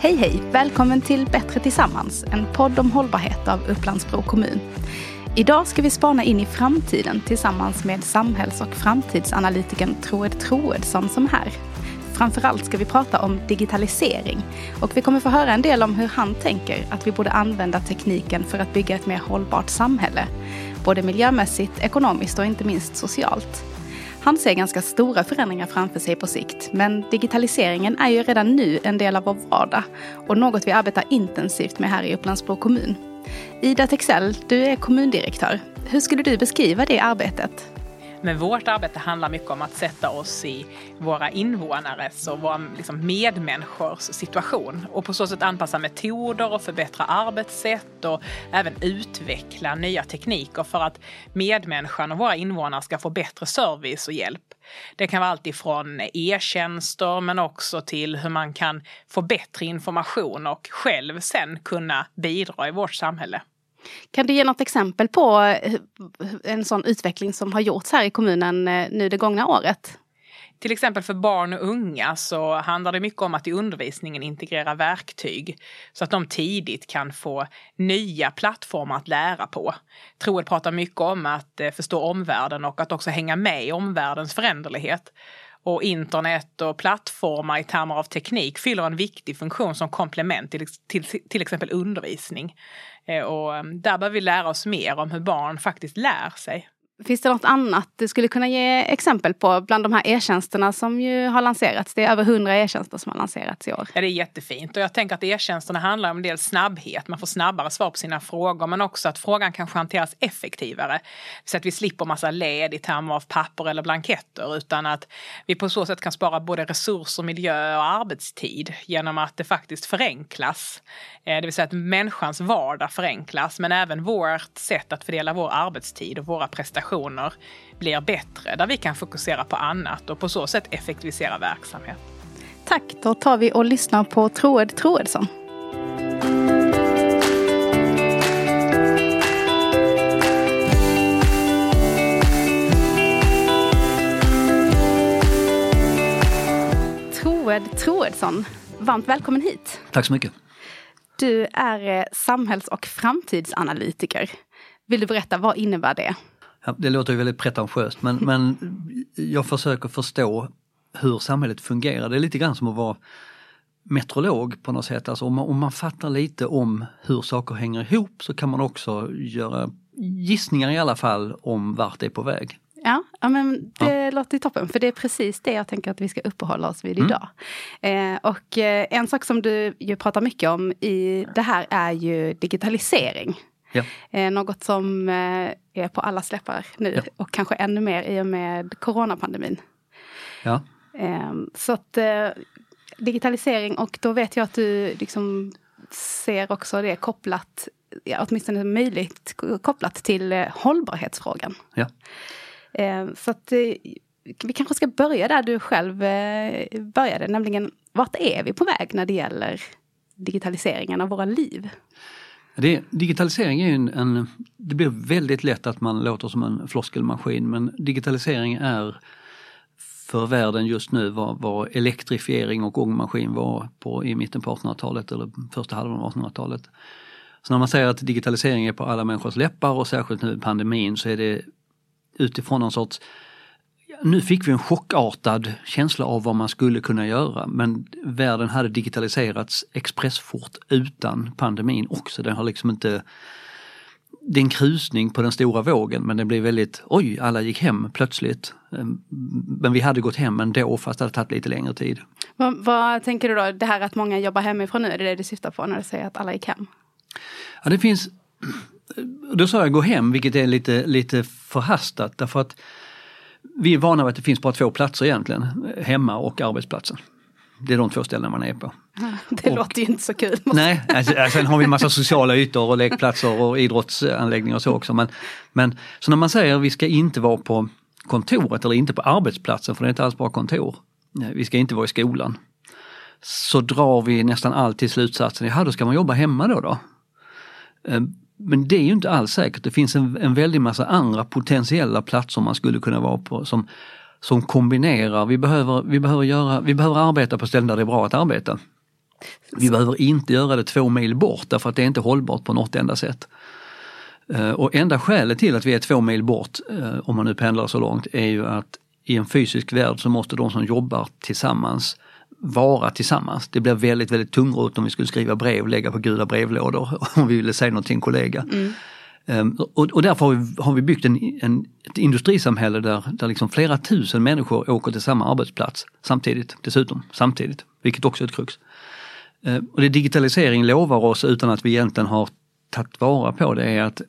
Hej hej! Välkommen till Bättre tillsammans, en podd om hållbarhet av Upplandsbro kommun. Idag ska vi spana in i framtiden tillsammans med samhälls och framtidsanalytikern Troed Troedsson som är här. Framförallt ska vi prata om digitalisering och vi kommer få höra en del om hur han tänker att vi borde använda tekniken för att bygga ett mer hållbart samhälle. Både miljömässigt, ekonomiskt och inte minst socialt. Han ser ganska stora förändringar framför sig på sikt, men digitaliseringen är ju redan nu en del av vår vardag och något vi arbetar intensivt med här i Upplandsbro kommun. Ida Texell, du är kommundirektör. Hur skulle du beskriva det arbetet? Men vårt arbete handlar mycket om att sätta oss i våra invånares och våra liksom medmänniskors situation och på så sätt anpassa metoder och förbättra arbetssätt och även utveckla nya tekniker för att medmänniskan och våra invånare ska få bättre service och hjälp. Det kan vara allt ifrån e-tjänster men också till hur man kan få bättre information och själv sen kunna bidra i vårt samhälle. Kan du ge något exempel på eh, en sån utveckling som har gjorts här i kommunen eh, nu det gångna året? Till exempel för barn och unga så handlar det mycket om att i undervisningen integrera verktyg så att de tidigt kan få nya plattformar att lära på. Troed pratar mycket om att eh, förstå omvärlden och att också hänga med i omvärldens föränderlighet. Och internet och plattformar i termer av teknik fyller en viktig funktion som komplement till, till, till exempel undervisning. Eh, och ehm, där behöver vi lära oss mer om hur barn faktiskt lär sig. Finns det något annat du skulle kunna ge exempel på bland de här e-tjänsterna som ju har lanserats? Det är över hundra e-tjänster som har lanserats i år. Ja, det är jättefint och jag tänker att e-tjänsterna handlar om en del snabbhet. Man får snabbare svar på sina frågor men också att frågan kanske hanteras effektivare. Så att vi slipper massa led i termer av papper eller blanketter utan att vi på så sätt kan spara både resurser, miljö och arbetstid genom att det faktiskt förenklas. Eh, det vill säga att människans vardag förenklas men även vårt sätt att fördela vår arbetstid och våra prestationer prestationer blir bättre, där vi kan fokusera på annat och på så sätt effektivisera verksamhet. Tack, då tar vi och lyssnar på Troed Troedsson. Troed Troedsson, varmt välkommen hit. Tack så mycket. Du är eh, samhälls och framtidsanalytiker. Vill du berätta, vad innebär det? Det låter ju väldigt pretentiöst men, men jag försöker förstå hur samhället fungerar. Det är lite grann som att vara meteorolog på något sätt. Alltså om, man, om man fattar lite om hur saker hänger ihop så kan man också göra gissningar i alla fall om vart det är på väg. Ja, ja men det ja. låter toppen för det är precis det jag tänker att vi ska uppehålla oss vid mm. idag. Eh, och eh, en sak som du ju pratar mycket om i det här är ju digitalisering. Ja. Eh, något som eh, är på alla släppar nu ja. och kanske ännu mer i och med coronapandemin. Ja. Eh, så att digitalisering och då vet jag att du liksom ser också det kopplat, ja, åtminstone möjligt kopplat till hållbarhetsfrågan. Ja. Så att vi kanske ska börja där du själv började, nämligen vart är vi på väg när det gäller digitaliseringen av våra liv? Det, digitalisering är ju en, en, det blir väldigt lätt att man låter som en floskelmaskin men digitalisering är för världen just nu vad, vad elektrifiering och ångmaskin var på, i mitten på 1800-talet eller första halvan av 1800-talet. Så när man säger att digitalisering är på alla människors läppar och särskilt nu i pandemin så är det utifrån någon sorts nu fick vi en chockartad känsla av vad man skulle kunna göra men världen hade digitaliserats expressfort utan pandemin också. Den har liksom inte det är en krusning på den stora vågen men det blev väldigt, oj, alla gick hem plötsligt. Ehm, men vi hade gått hem ändå fast det hade tagit lite längre tid. Vad, vad tänker du då, det här att många jobbar hemifrån nu, är det det du syftar på när du säger att alla gick hem? Ja det finns, då sa jag gå hem vilket är lite, lite förhastat därför att vi är vana vid att det finns bara två platser egentligen, hemma och arbetsplatsen. Det är de två ställen man är på. Det och, låter ju inte så kul. Nej, alltså, sen har vi en massa sociala ytor och lekplatser och idrottsanläggningar och så också. Men, men så när man säger att vi ska inte vara på kontoret eller inte på arbetsplatsen, för det är inte alls bara kontor. Vi ska inte vara i skolan. Så drar vi nästan alltid slutsatsen, ja då ska man jobba hemma då. då. Men det är ju inte alls säkert. Det finns en, en väldig massa andra potentiella platser man skulle kunna vara på som, som kombinerar. Vi behöver, vi, behöver göra, vi behöver arbeta på ställen där det är bra att arbeta. Vi behöver inte göra det två mil bort därför att det är inte hållbart på något enda sätt. Eh, och enda skälet till att vi är två mil bort, eh, om man nu pendlar så långt, är ju att i en fysisk värld så måste de som jobbar tillsammans vara tillsammans. Det blir väldigt, väldigt tungrot om vi skulle skriva brev lägga på gula brevlådor om vi ville säga något till en kollega. Mm. Um, och, och, därför har vi, har vi byggt en, en, ett industrisamhälle där, där liksom flera tusen människor åker till samma arbetsplats samtidigt, dessutom samtidigt, vilket också är ett krux. Uh, och det digitalisering lovar oss utan att vi egentligen har tagit vara på det är att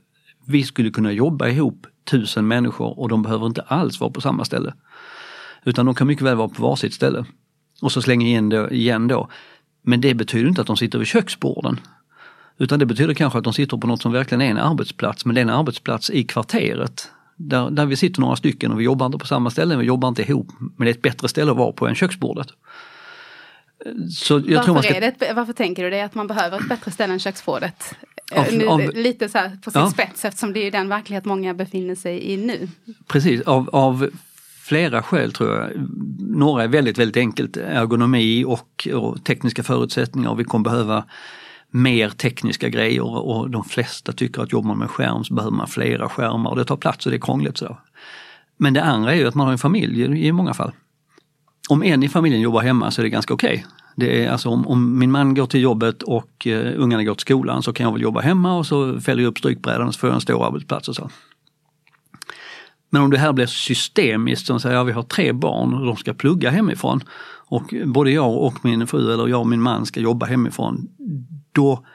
vi skulle kunna jobba ihop tusen människor och de behöver inte alls vara på samma ställe. Utan de kan mycket väl vara på varsitt ställe. Och så slänger in det igen då. Men det betyder inte att de sitter vid köksborden. Utan det betyder kanske att de sitter på något som verkligen är en arbetsplats, men det är en arbetsplats i kvarteret. Där, där vi sitter några stycken och vi jobbar inte på samma ställe, vi jobbar inte ihop. Men det är ett bättre ställe att vara på än köksbordet. Varför, ska... det varför tänker du det, att man behöver ett bättre ställe än köksbordet? Av, nu, av, lite så här på sin ja. spets eftersom det är den verklighet många befinner sig i nu. Precis, av, av flera skäl tror jag. Några är väldigt, väldigt enkelt ergonomi och, och tekniska förutsättningar. Vi kommer behöva mer tekniska grejer och de flesta tycker att jobbar man med skärm så behöver man flera skärmar och det tar plats och det är krångligt. Så. Men det andra är ju att man har en familj i många fall. Om en i familjen jobbar hemma så är det ganska okej. Okay. Det är alltså om, om, min man går till jobbet och uh, ungarna går till skolan så kan jag väl jobba hemma och så fäller jag upp strykbrädan och så får jag en stor arbetsplats och så. Men om det här blir systemiskt, som säger att vi har tre barn och de ska plugga hemifrån och både jag och min fru eller jag och min man ska jobba hemifrån, då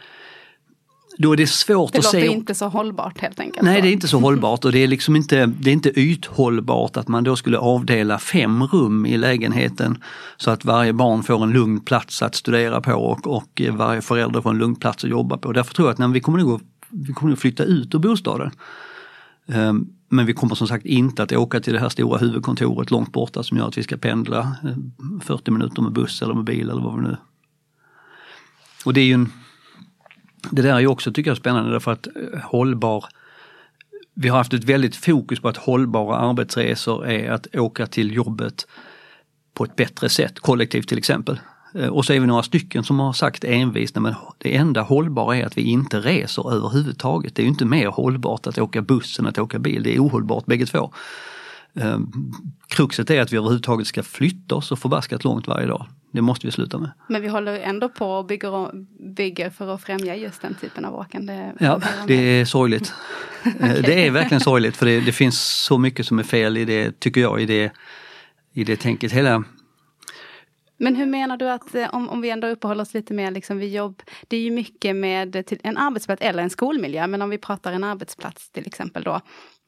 då är det svårt det att se. Det låter inte så hållbart helt enkelt. Nej, det är inte så hållbart och det är liksom inte, det är inte ythållbart att man då skulle avdela fem rum i lägenheten så att varje barn får en lugn plats att studera på och, och varje förälder får en lugn plats att jobba på. Därför tror jag att när vi kommer nog, vi kommer nog flytta ut ur bostaden. Um, men vi kommer som sagt inte att åka till det här stora huvudkontoret långt borta som gör att vi ska pendla eh, 40 minuter med buss eller med bil eller vad vi nu... Och det är ju en... Det där är ju också tycker jag spännande därför att eh, hållbar vi har haft ett väldigt fokus på att hållbara arbetsresor är att åka till jobbet på ett bättre sätt, kollektivt till exempel. Eh, och så är vi några stycken som har sagt envist, men det enda hållbara är att vi inte reser överhuvudtaget. Det är inte mer hållbart att åka buss än att åka bil, det är ohållbart bägge två. Eh, kruxet är att vi överhuvudtaget ska flytta oss så förbaskat långt varje dag. Det måste vi sluta med. Men vi håller ändå på och bygger, bygger för att främja just den typen av åkande? Ja, det är sorgligt. okay. Eh, det är verkligen sorgligt för det, det, finns så mycket som är fel i det, tycker jag, i det, i det tänket. Hela men hur menar du att eh, om, om vi ändå uppehåller oss lite mer liksom vid jobb. Det är ju mycket med en arbetsplats eller en skolmiljö. Men om vi pratar en arbetsplats till exempel då.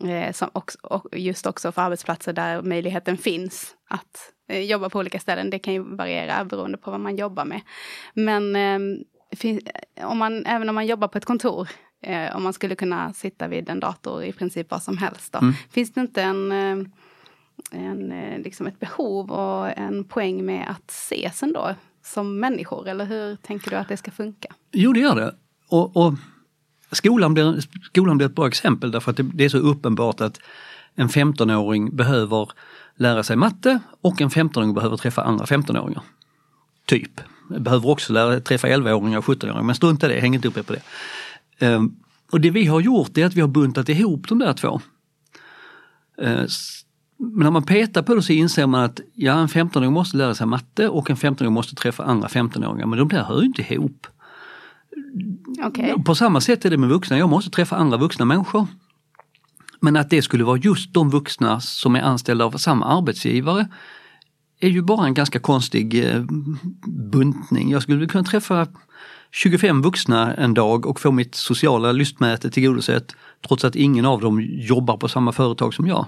Eh, som också, och just också för arbetsplatser där möjligheten finns att eh, jobba på olika ställen. Det kan ju variera beroende på vad man jobbar med. Men eh, om man, även om man jobbar på ett kontor. Eh, om man skulle kunna sitta vid en dator i princip vad som helst. Då, mm. Finns det inte en eh, en, eh, liksom ett behov och en poäng med att ses ändå som människor? Eller hur tänker du att det ska funka? Jo, det gör det. Och, och skolan, blir, skolan blir ett bra exempel därför att det, det är så uppenbart att en 15-åring behöver lära sig matte och en 15-åring behöver träffa andra 15-åringar. Typ. Behöver också lära, träffa 11-åringar och 17-åringar, men strunta i det, häng inte upp er på det. Um, och det vi har gjort är att vi har buntat ihop de där två. Uh, men när man petar på det så inser man att ja, en 15-åring måste lära sig matte och en 15-åring måste träffa andra 15-åringar, men de där hör ju inte ihop. Okay. På samma sätt är det med vuxna, jag måste träffa andra vuxna människor. Men att det skulle vara just de vuxna som är anställda av samma arbetsgivare är ju bara en ganska konstig eh, buntning. Jag skulle kunna träffa 25 vuxna en dag och få mitt sociala lystmäte tillgodosett trots att ingen av dem jobbar på samma företag som jag.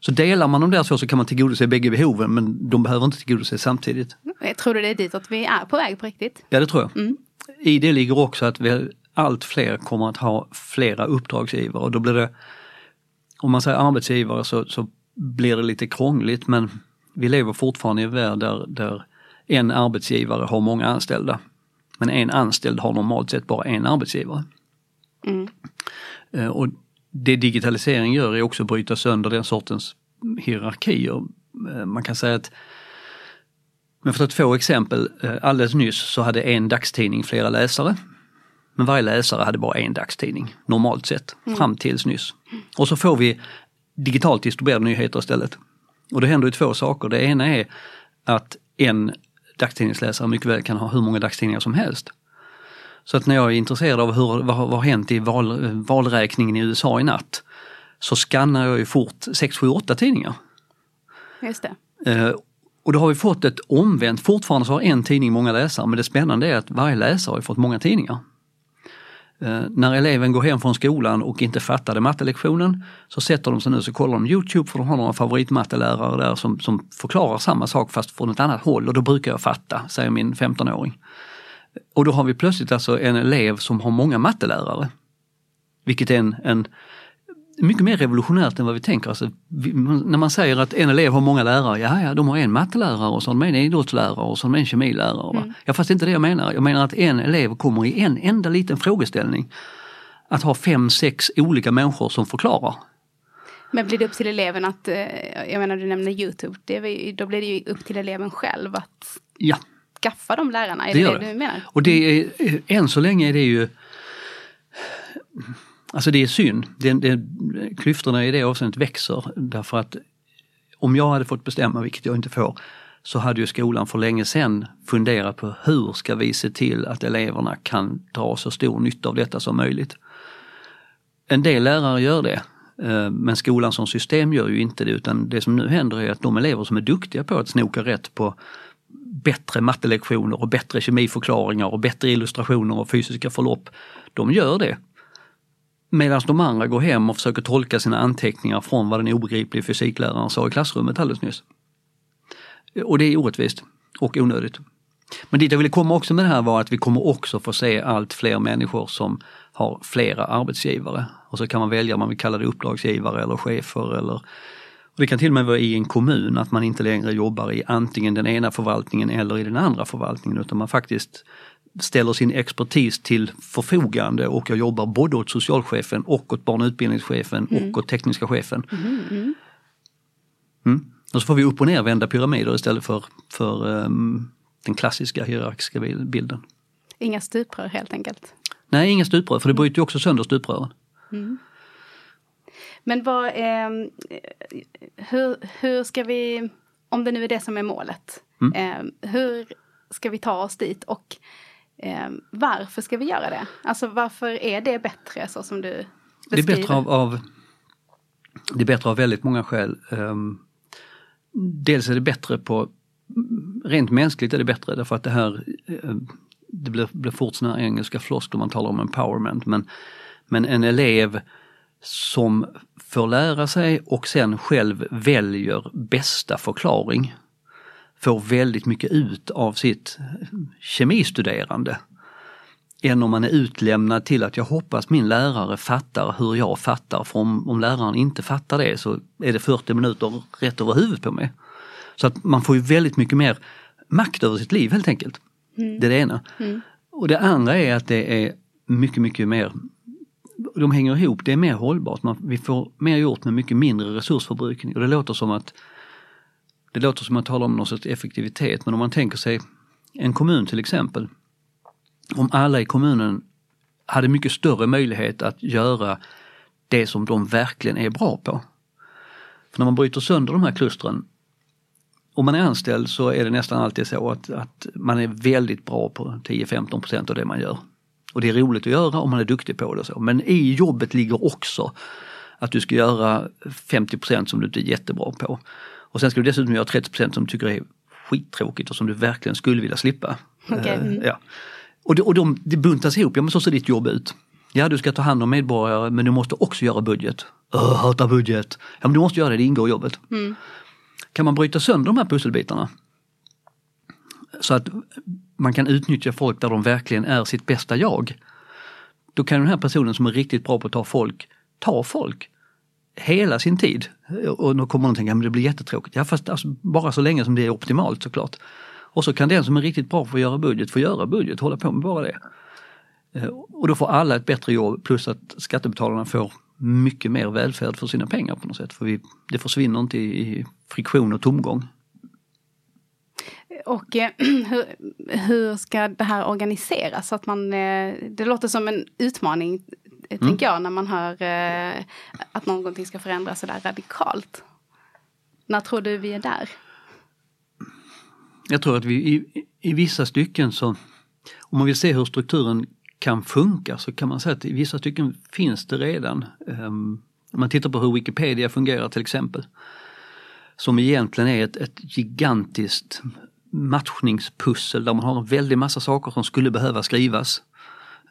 Så delar man de där två så kan man tillgodose bägge behoven men de behöver inte tillgodoses samtidigt. Jag tror du det är dit att vi är på väg på riktigt? Ja det tror jag. Mm. I det ligger också att vi, allt fler kommer att ha flera uppdragsgivare och då blir det, om man säger arbetsgivare så, så blir det lite krångligt men vi lever fortfarande i en värld där, där en arbetsgivare har många anställda. Men en anställd har normalt sett bara en arbetsgivare. Mm. Eh, och det digitalisering gör är också att bryta sönder den sortens hierarkier. Eh, man kan säga att Men för att två exempel, eh, alldeles nyss så hade en dagstidning flera läsare. Men varje läsare hade bara en dagstidning, normalt sett, fram tills nyss. Och så får vi digitalt distribuerade nyheter istället. Och det händer ju två saker. Det ena är att en dagstidningsläsare mycket väl kan ha hur många dagstidningar som helst. Så att när jag är intresserad av hur, vad, vad har hänt i val, valräkningen i USA i natt så skannar jag ju fort 6, 7, 8 tidningar. Just det. Eh, och då har vi fått ett omvänt, fortfarande så har en tidning många läsare men det spännande är att varje läsare har fått många tidningar. Eh, när eleven går hem från skolan och inte fattade mattelektionen så sätter de sig nu så kollar de Youtube för de har några favoritmattelärare där som, som förklarar samma sak fast från ett annat håll och då brukar jag fatta, säger min 15-åring. Och då har vi plötsligt alltså en elev som har många mattelärare. Vilket är en, en mycket mer revolutionärt än vad vi tänker. Alltså, vi, när man säger att en elev har många lärare, ja, ja de har en mattelärare och så har de en idrottslärare och så har de en kemilärare. Mm. Ja, fast det är inte det jag menar. Jag menar att en elev kommer i en enda liten frågeställning att ha fem, sex olika människor som förklarar. Men blir det upp till eleven att, eh, jag menar du nämner Youtube, det, då blir det ju upp till eleven själv att ja. Skaffa de lärarna? Är det, det det, det du menar? Och det är, än så länge är det ju Alltså det är synd. Det, det, klyftorna i det avseendet växer därför att om jag hade fått bestämma, vilket jag inte får, så hade ju skolan för länge sedan funderat på hur ska vi se till att eleverna kan dra så stor nytta av detta som möjligt. En del lärare gör det, eh, men skolan som system gör ju inte det utan det som nu händer är att de elever som är duktiga på att snoka rätt på bättre mattelektioner och bättre kemiförklaringar och bättre illustrationer och fysiska förlopp, de gör det. Medan de andra går hem och försöker tolka sina anteckningar från vad den obegripliga fysikläraren sa i klassrummet alldeles nyss. Och det är orättvist och onödigt. Men dit jag ville komma också med det här var att vi kommer också få se allt fler människor som har flera arbetsgivare. Och så kan man välja om man vill kalla det uppdragsgivare eller chefer eller och det kan till och med vara i en kommun att man inte längre jobbar i antingen den ena förvaltningen eller i den andra förvaltningen utan man faktiskt ställer sin expertis till förfogande och jag jobbar både åt socialchefen och åt barn och utbildningschefen mm. och åt tekniska chefen. Mm, mm. Mm. Och så får vi upp och nervända pyramider istället för, för um, den klassiska hierarkiska bilden. Inga stuprör helt enkelt? Nej, inga stuprör för det bryter ju också sönder stuprören. Mm. Men vad, eh, hur, hur ska vi, om det nu är det som är målet, eh, hur ska vi ta oss dit och Eh, varför ska vi göra det? Alltså varför är det bättre så som du beskriver? Det är bättre av, av det är bättre av väldigt många skäl. Um, dels är det bättre på, rent mänskligt är det bättre därför att det här, det blir, blir fort sådana här engelska floskler man talar om empowerment men, men en elev som får lära sig och sen själv väljer bästa förklaring får väldigt mycket ut av sitt kemistuderande än om man är utlämnad till att jag hoppas min lärare fattar hur jag fattar. För om, om läraren inte fattar det så är det 40 minuter rätt över huvudet på mig. Så att man får ju väldigt mycket mer makt över sitt liv helt enkelt. Mm. Det är det ena. Mm. Och det andra är att det är mycket, mycket mer de hänger ihop, det är mer hållbart. Man, vi får mer gjort med mycket mindre resursförbrukning och det låter som att det låter som att man talar om någon sorts effektivitet men om man tänker sig en kommun till exempel. Om alla i kommunen hade mycket större möjlighet att göra det som de verkligen är bra på. För när man bryter sönder de här klustren om man är anställd så är det nästan alltid så att, att man är väldigt bra på 10-15% av det man gör. Och det är roligt att göra om man är duktig på det. Så. Men i jobbet ligger också att du ska göra 50% som du inte är jättebra på. Och sen ska du dessutom göra 30% som du tycker är skittråkigt och som du verkligen skulle vilja slippa. Okay. Mm. Ja. Och, de, och de, det buntas ihop, ja men så ser ditt jobb ut. Ja, du ska ta hand om medborgare men du måste också göra budget. Öh, hatar budget! Ja men du måste göra det, det ingår i jobbet. Mm. Kan man bryta sönder de här pusselbitarna så att man kan utnyttja folk där de verkligen är sitt bästa jag. Då kan den här personen som är riktigt bra på att ta folk, ta folk hela sin tid. Och då kommer någon tänka, men det blir jättetråkigt. Ja fast alltså, bara så länge som det är optimalt såklart. Och så kan den som är riktigt bra på att göra budget få göra budget, hålla på med bara det. Eh, och då får alla ett bättre jobb plus att skattebetalarna får mycket mer välfärd för sina pengar på något sätt. För vi, det försvinner inte i friktion och tomgång och eh, hur, hur ska det här organiseras? Så att man, eh, det låter som en utmaning, mm. tänker jag, när man hör eh, att någonting ska förändras sådär radikalt. När tror du vi är där? Jag tror att vi i, i vissa stycken så, om man vill se hur strukturen kan funka så kan man säga att i vissa stycken finns det redan. Um, om man tittar på hur Wikipedia fungerar till exempel. Som egentligen är ett, ett gigantiskt matchningspussel där man har en väldig massa saker som skulle behöva skrivas.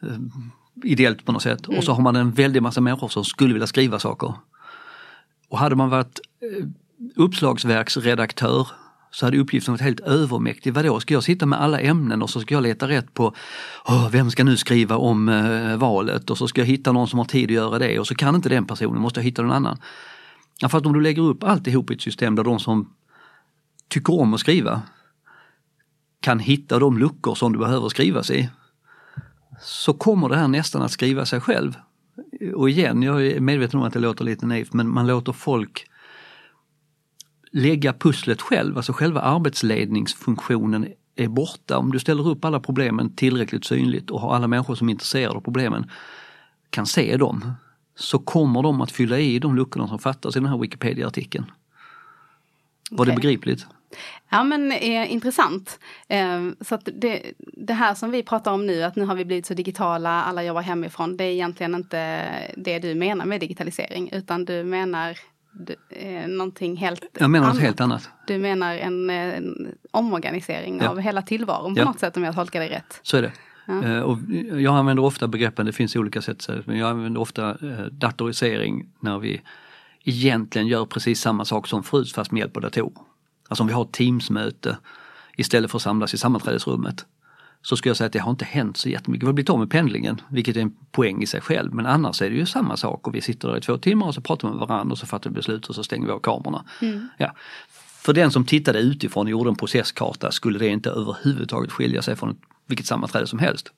Um, ideellt på något sätt. Mm. Och så har man en väldig massa människor som skulle vilja skriva saker. Och hade man varit uh, uppslagsverksredaktör så hade uppgiften varit helt övermäktig. Vadå, ska jag sitta med alla ämnen och så ska jag leta rätt på oh, vem ska nu skriva om eh, valet och så ska jag hitta någon som har tid att göra det och så kan inte den personen, måste jag hitta någon annan. Ja, för att om du lägger upp alltihop i ett system där de som tycker om att skriva kan hitta de luckor som du behöver skrivas i så kommer det här nästan att skriva sig själv. Och igen, jag är medveten om att det låter lite naivt men man låter folk lägga pusslet själv, alltså själva arbetsledningsfunktionen är borta. Om du ställer upp alla problemen tillräckligt synligt och har alla människor som är intresserade av problemen kan se dem, så kommer de att fylla i de luckorna som fattas i den här Wikipedia-artikeln. Var okay. det begripligt? Ja men eh, intressant. Eh, så att det, det, här som vi pratar om nu, att nu har vi blivit så digitala, alla jobbar hemifrån, det är egentligen inte det du menar med digitalisering, utan du menar eh, någonting helt Jag menar något helt annat. Du menar en, en omorganisering ja. av hela tillvaron på ja. något sätt om jag tolkar dig rätt. Så är det. Ja. Eh, och jag använder ofta begreppen, det finns olika sätt, men jag använder ofta eh, datorisering när vi egentligen gör precis samma sak som förut fast med hjälp av datorer. Alltså om vi har ett Teamsmöte istället för att samlas i sammanträdesrummet så skulle jag säga att det har inte hänt så jättemycket. Vi har blivit av med pendlingen, vilket är en poäng i sig själv. Men annars är det ju samma sak och vi sitter där i två timmar och så pratar vi med varandra och så fattar vi beslut och så stänger vi av kamerorna. Mm. Ja. För den som tittade utifrån och gjorde en processkarta skulle det inte överhuvudtaget skilja sig från vilket sammanträde som helst.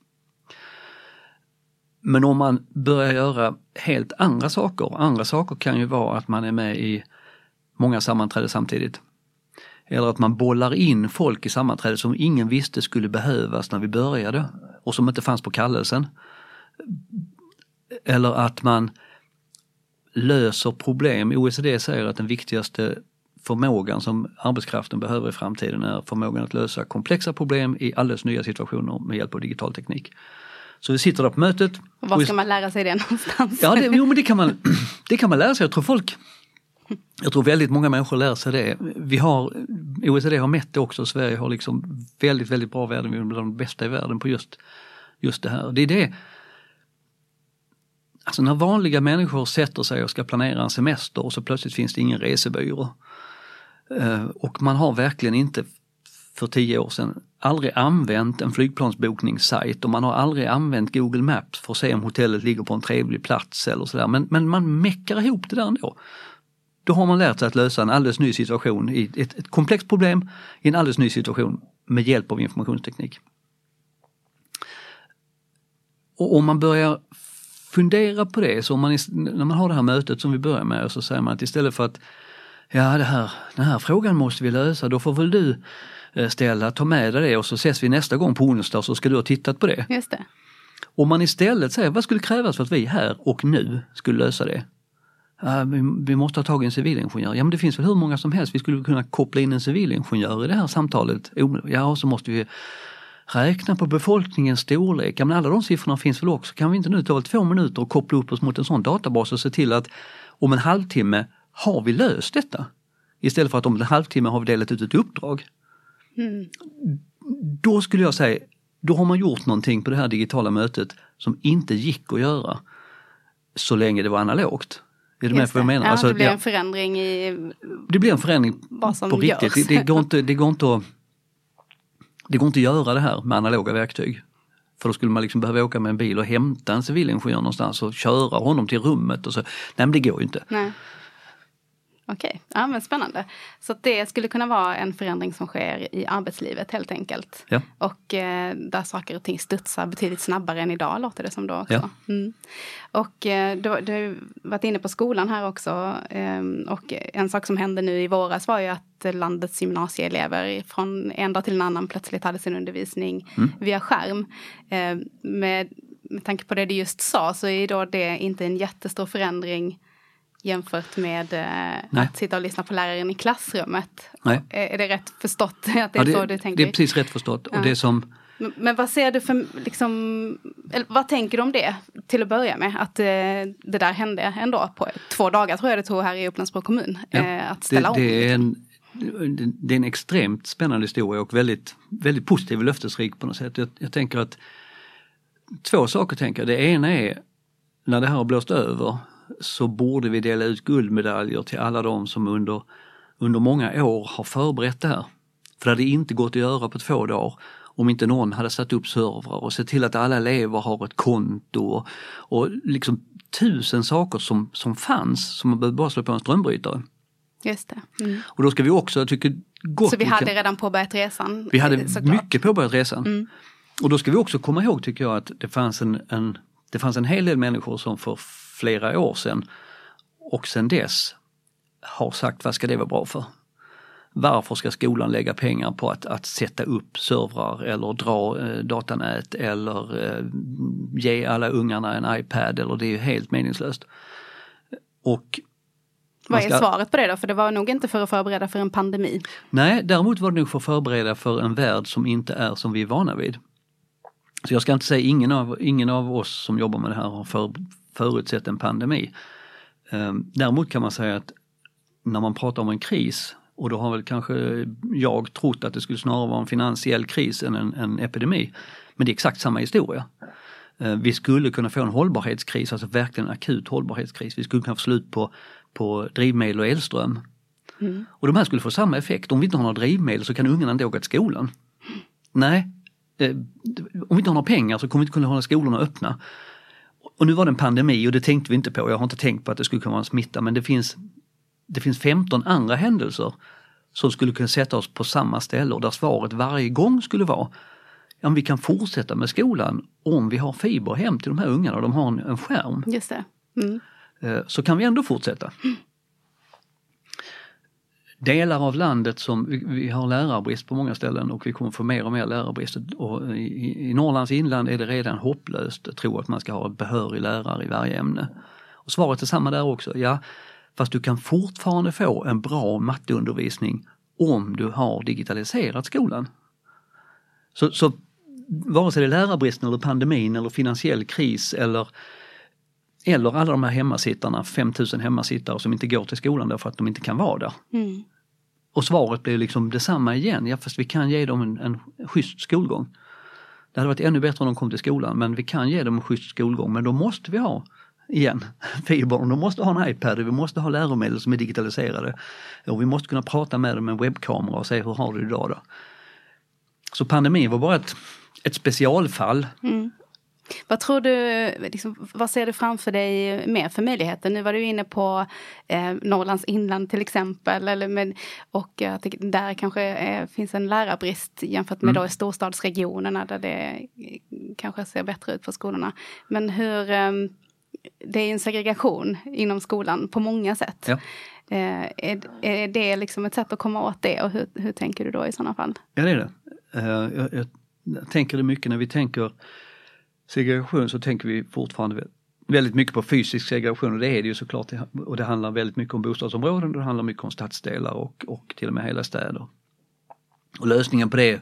Men om man börjar göra helt andra saker, andra saker kan ju vara att man är med i många sammanträden samtidigt. Eller att man bollar in folk i sammanträdet som ingen visste skulle behövas när vi började och som inte fanns på kallelsen. Eller att man löser problem. OECD säger att den viktigaste förmågan som arbetskraften behöver i framtiden är förmågan att lösa komplexa problem i alldeles nya situationer med hjälp av digital teknik. Så vi sitter där på mötet. Och var ska man lära sig det någonstans? Ja, det, jo, men det, kan man, det kan man lära sig. Jag tror folk jag tror väldigt många människor lär sig det. Vi har, OECD har mätt det också, Sverige har liksom väldigt, väldigt bra värden, vi är bland de bästa i världen på just, just det här. Det är det, alltså när vanliga människor sätter sig och ska planera en semester och så plötsligt finns det ingen resebyrå. Eh, och man har verkligen inte för tio år sedan aldrig använt en flygplansbokningssajt och man har aldrig använt Google Maps för att se om hotellet ligger på en trevlig plats eller sådär. Men, men man meckar ihop det där ändå. Då har man lärt sig att lösa en alldeles ny situation, i ett, ett komplext problem i en alldeles ny situation med hjälp av informationsteknik. Och om man börjar fundera på det, så om man, när man har det här mötet som vi börjar med, så säger man att istället för att ja det här, den här frågan måste vi lösa, då får väl du eh, ställa, ta med dig det och så ses vi nästa gång på onsdag så ska du ha tittat på det. Just det. Om man istället säger vad skulle krävas för att vi här och nu skulle lösa det? Vi måste ha tag i en civilingenjör. Ja men det finns väl hur många som helst. Vi skulle kunna koppla in en civilingenjör i det här samtalet. Ja och så måste vi räkna på befolkningens storlek. Ja, men alla de siffrorna finns väl också. Kan vi inte nu ta två minuter och koppla upp oss mot en sån databas och se till att om en halvtimme har vi löst detta? Istället för att om en halvtimme har vi delat ut ett uppdrag. Mm. Då skulle jag säga, då har man gjort någonting på det här digitala mötet som inte gick att göra så länge det var analogt. Är du med på vad jag menar? Ja, alltså, det blir en förändring i Det blir en förändring på riktigt. Det, det, går inte, det, går inte att, det går inte att göra det här med analoga verktyg. För då skulle man liksom behöva åka med en bil och hämta en civilingenjör någonstans och köra honom till rummet och så. Nej men det går ju inte. Nej. Okej, ja, men spännande. Så det skulle kunna vara en förändring som sker i arbetslivet helt enkelt. Ja. Och eh, där saker och ting studsar betydligt snabbare än idag låter det som då också. Ja. Mm. Och eh, du, du har varit inne på skolan här också. Eh, och en sak som hände nu i våras var ju att landets gymnasieelever från en dag till en annan plötsligt hade sin undervisning Mm. via skärm. Eh, med, med tanke på det du just sa så är då det inte en jättestor förändring jämfört med eh, Nej. att sitta och lyssna på läraren i klassrummet. Nej. Är, är det rätt förstått att det är Ja, så du tänker? det är precis rätt förstått. Ja. Och det som, Men, men vad ser du för, liksom, eller vad tänker du om det till att börja med? Att eh, det där hände ändå på två dagar tror jag det tog här i Upplandsbro kommun. Ja, Eh, att det, ställa om. det, är en, det är en extremt spännande historia och väldigt, väldigt positiv och löftesrik på något sätt. Jag, jag tänker att två saker tänker jag. Det ena är när det här har blåst över så borde vi dela ut guldmedaljer till alla de som under, under många år har förberett det här. För det hade inte gått att göra på två dagar om inte någon hade satt upp servrar och sett till att alla elever har ett konto och, och liksom tusen saker som, som fanns som man behövde bara slå på en strömbrytare. Just det. Mm. Och då ska vi också, jag tycker gott Så vi vi hade kan- redan påbörjat resan? vi hade eh, såklart. mycket påbörjat resan. Mm. Och då ska vi också komma ihåg tycker jag att det fanns en, en, det fanns en hel del människor som för flera år sedan och sedan dess har sagt vad ska det vara bra för? Varför ska skolan lägga pengar på att, att sätta upp servrar eller dra eh, datanät eller eh, ge alla ungarna en iPad eller det är ju helt meningslöst. Och Vad är svaret på det då? För det var nog inte för att förbereda för en pandemi. Nej, däremot var det nog för att förbereda för en värld som inte är som vi är vana vid. Så jag ska inte säga ingen av, ingen av oss som jobbar med det här har för, förutsett en pandemi. Ehm, Däremot kan man säga att när man pratar om en kris och då har väl kanske jag trott att det skulle snarare vara en finansiell kris än en, en epidemi. Men det är exakt samma historia. Eh, Vi skulle kunna få en hållbarhetskris, alltså verkligen en akut hållbarhetskris. Vi skulle kunna få slut på, på drivmedel och elström. Och de här skulle få samma effekt. Om vi inte har några drivmedel så kan ungarna inte åka till skolan. Nej, eh, om vi inte har några pengar så kommer vi inte kunna hålla skolorna öppna. Och nu var det en pandemi och det tänkte vi inte på. Jag har inte tänkt på att det skulle kunna vara en smitta men det finns, det finns 15 andra händelser som skulle kunna sätta oss på samma ställe och där svaret varje gång skulle vara ja, vi kan fortsätta med skolan om vi har fiber hem till de här ungarna och de har en, en skärm. Just det. Mm. Eh, så kan vi ändå fortsätta. Delar av landet som, vi, vi har lärarbrist på många ställen och vi kommer få mer och mer lärarbrist. Och i, I Norrlands inland är det redan hopplöst att tro att man ska ha en behörig lärare i varje ämne. Och svaret är samma där också, ja fast du kan fortfarande få en bra matteundervisning om du har digitaliserat skolan. Så, så vare sig det är lärarbristen eller pandemin eller finansiell kris eller eller alla de här hemmasittarna, 5000 hemmasittare som inte går till skolan därför att de inte kan vara där. Mm. Och svaret blir liksom detsamma igen, ja fast vi kan ge dem en, en schysst skolgång. Det hade varit ännu bättre om de kom till skolan men vi kan ge dem en schysst skolgång men då måste vi ha, igen, fibern, de måste ha en iPad, vi måste ha läromedel som är digitaliserade. Och vi måste kunna prata med dem med en webbkamera och se hur har du det idag då? Så pandemin var bara ett, ett specialfall mm. Vad tror du, liksom, vad ser du framför dig mer för möjligheter? Nu var du inne på eh, Norrlands inland till exempel. Eller med, och jag tycker där kanske eh, finns en lärarbrist jämfört med Mm. då i storstadsregionerna där det eh, kanske ser bättre ut på skolorna. Men hur, eh, det är en segregation inom skolan på många sätt. Ja. Eh, är, är det liksom ett sätt att komma åt det och hur, hur tänker du då i sådana fall? Ja det är det. Eh, jag, jag, jag tänker det mycket när vi tänker segregation så tänker vi fortfarande väldigt mycket på fysisk segregation och det är det ju såklart. Och det handlar väldigt mycket om bostadsområden, det handlar mycket om stadsdelar och, och till och med hela städer. Och lösningen på det,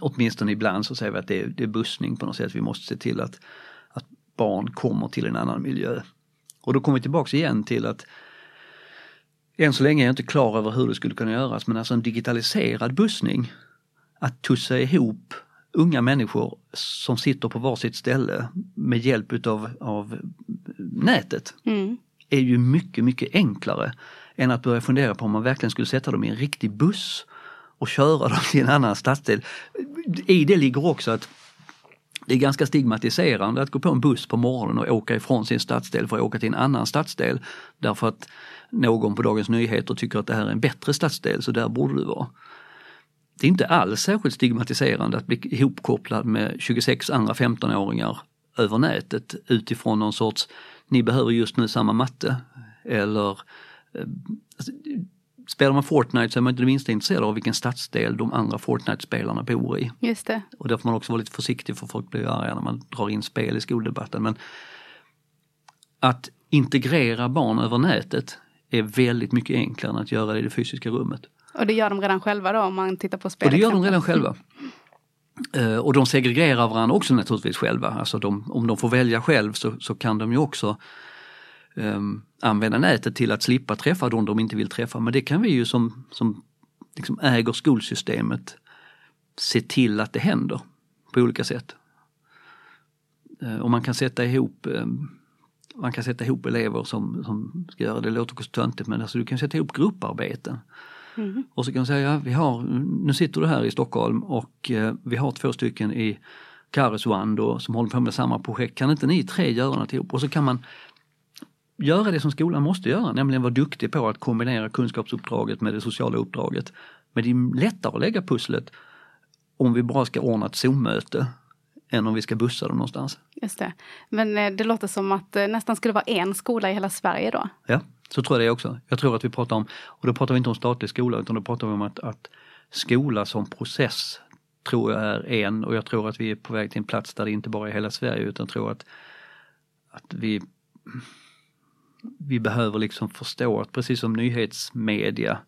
åtminstone ibland så säger vi att det är, det är bussning på något sätt. Vi måste se till att, att barn kommer till en annan miljö. Och då kommer vi tillbaks igen till att än så länge är jag inte klar över hur det skulle kunna göras men alltså en digitaliserad bussning att tussa ihop unga människor som sitter på varsitt ställe med hjälp utav, av nätet Mm. är ju mycket, mycket enklare än att börja fundera på om man verkligen skulle sätta dem i en riktig buss och köra dem till en annan stadsdel. I det ligger också att det är ganska stigmatiserande att gå på en buss på morgonen och åka ifrån sin stadsdel för att åka till en annan stadsdel. Därför att någon på Dagens Nyheter tycker att det här är en bättre stadsdel så där borde du vara. Det är inte alls särskilt stigmatiserande att bli ihopkopplad med 26 andra 15-åringar över nätet utifrån någon sorts, ni behöver just nu samma matte. Eller eh, alltså, Spelar man Fortnite så är man inte det minsta intresserad av vilken stadsdel de andra Fortnite-spelarna bor i. Just det. Och där får man också vara lite försiktig för folk blir arga när man drar in spel i skoldebatten. Men att integrera barn över nätet är väldigt mycket enklare än att göra det i det fysiska rummet. Och det gör de redan själva då om man tittar på spel? Och det gör de redan själva. Uh, och de segregerar varandra också naturligtvis själva. Alltså de, om de får välja själv så, så kan de ju också um, använda nätet till att slippa träffa de de inte vill träffa. Men det kan vi ju som, som liksom äger skolsystemet se till att det händer på olika sätt. Uh, och man kan sätta ihop um, man kan sätta ihop elever som, som ska göra det, låter också töntigt men alltså du kan sätta ihop grupparbeten. Mm. Och så kan man säga, ja, vi har, nu sitter du här i Stockholm och eh, vi har två stycken i Karesuando som håller på med samma projekt. Kan inte ni tre göra något ihop? Och så kan man göra det som skolan måste göra, nämligen vara duktig på att kombinera kunskapsuppdraget med det sociala uppdraget. Men det är lättare att lägga pusslet om vi bara ska ordna ett Zoom-möte än om vi ska bussa dem någonstans. Just det. Men eh, det låter som att det nästan skulle vara en skola i hela Sverige då? Ja, så tror jag det också. Jag tror att vi pratar om, och då pratar vi inte om statlig skola utan då pratar vi om att, att skola som process tror jag är en och jag tror att vi är på väg till en plats där det inte bara är hela Sverige utan tror att, att vi vi behöver liksom förstå att precis som nyhetsmedia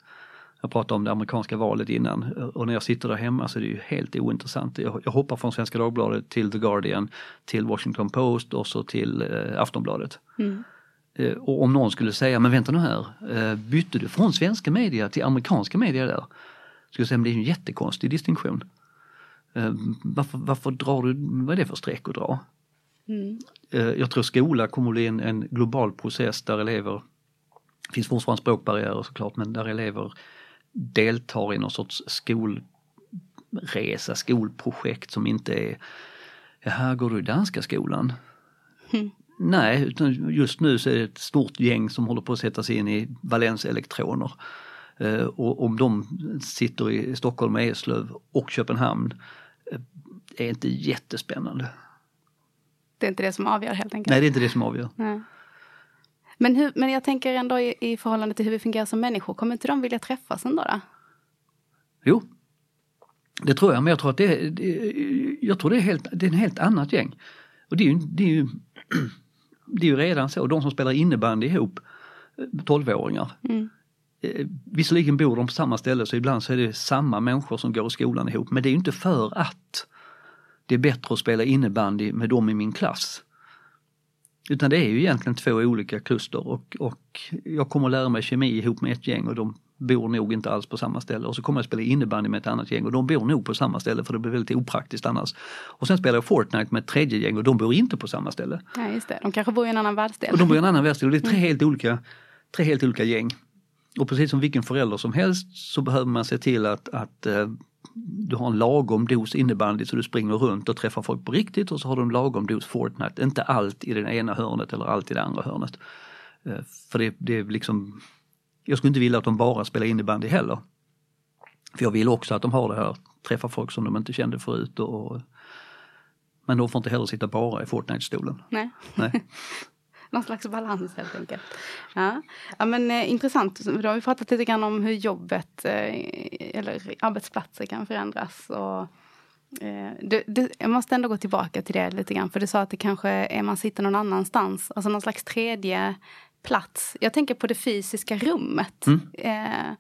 jag pratade om det amerikanska valet innan och när jag sitter där hemma så är det ju helt ointressant. Jag, jag hoppar från Svenska Dagbladet till The Guardian, till Washington Post och så till eh, Aftonbladet. Mm. Eh, och om någon skulle säga, men vänta nu här, eh, bytte du från svenska media till amerikanska media där? Skulle säga, men det är en jättekonstig distinktion. Eh, varför, varför drar du, vad är det för streck att dra? Mm. Jag tror skola kommer bli en, en global process där elever, det finns fortfarande språkbarriärer såklart, men där elever deltar i någon sorts skolresa, skolprojekt som inte är, ja här går du i danska skolan. Mm. Nej, utan just nu så är det ett stort gäng som håller på att sätta sig in i valenselektroner. Eh, och om de sitter i Stockholm, Eslöv och Köpenhamn eh, är inte jättespännande. Det är inte det som avgör helt enkelt? Nej, det är inte det som avgör. Nej. Men, hur, men jag tänker ändå i, i förhållande till hur vi fungerar som människor, kommer inte de vilja träffas ändå? Då? Jo, det tror jag, men jag tror att det, det, jag tror det, är, helt, det är en helt annat gäng. Och det är ju, det är ju, det är ju redan så, de som spelar innebandy ihop, 12-åringar. Mm. Eh, visserligen bor de på samma ställe så ibland så är det samma människor som går i skolan ihop men det är inte för att det är bättre att spela innebandy med dem i min klass. Utan det är ju egentligen två olika kluster och, och jag kommer att lära mig kemi ihop med ett gäng och de bor nog inte alls på samma ställe och så kommer jag spela innebandy med ett annat gäng och de bor nog på samma ställe för det blir väldigt opraktiskt annars. Och sen spelar jag Fortnite med ett tredje gäng och de bor inte på samma ställe. Nej just det, de kanske bor i en annan världsdel. Och de bor i en annan världsdel och det är tre mm. helt olika, tre helt olika gäng. Och precis som vilken förälder som helst så behöver man se till att, att eh, du har en lagom dos innebandy så du springer runt och träffar folk på riktigt och så har du en lagom dos Fortnite. Inte allt i det ena hörnet eller allt i det andra hörnet. Eh, för det, det är liksom, jag skulle inte vilja att de bara spelar innebandy heller. För jag vill också att de har det här, träffa folk som de inte kände förut. Och, men de får inte heller sitta bara i Fortnite-stolen. Nej. Nej. Någon slags balans helt enkelt. Ja, ja men eh, intressant. Då har vi pratat lite grann om hur jobbet eh, eller arbetsplatser kan förändras. Och, eh, det, det, jag måste ändå gå tillbaka till det lite grann. För du sa att det kanske är man sitter någon annanstans. Alltså någon slags tredje plats. Jag tänker på det fysiska rummet. Mm. Eh,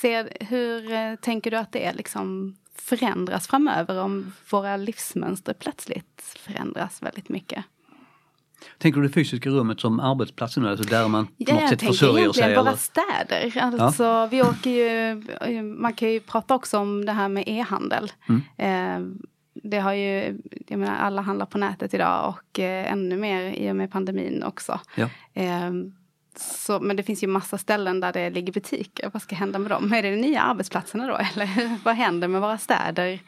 ser, hur eh, tänker du att det liksom förändras framöver om våra livsmönster plötsligt förändras väldigt mycket? Tänker du det fysiska rummet som arbetsplatsen, alltså där man på ja, något sätt försörjer sig? Jag våra städer. Alltså, ja. vi åker ju, man kan ju prata också om det här med e-handel. Mm. Eh, det har ju, jag menar alla handlar på nätet idag och eh, ännu mer i och med pandemin också. Ja. Eh, så, men det finns ju massa ställen där det ligger butiker. Vad ska hända med dem? Är det de nya arbetsplatserna då? Eller vad händer med våra städer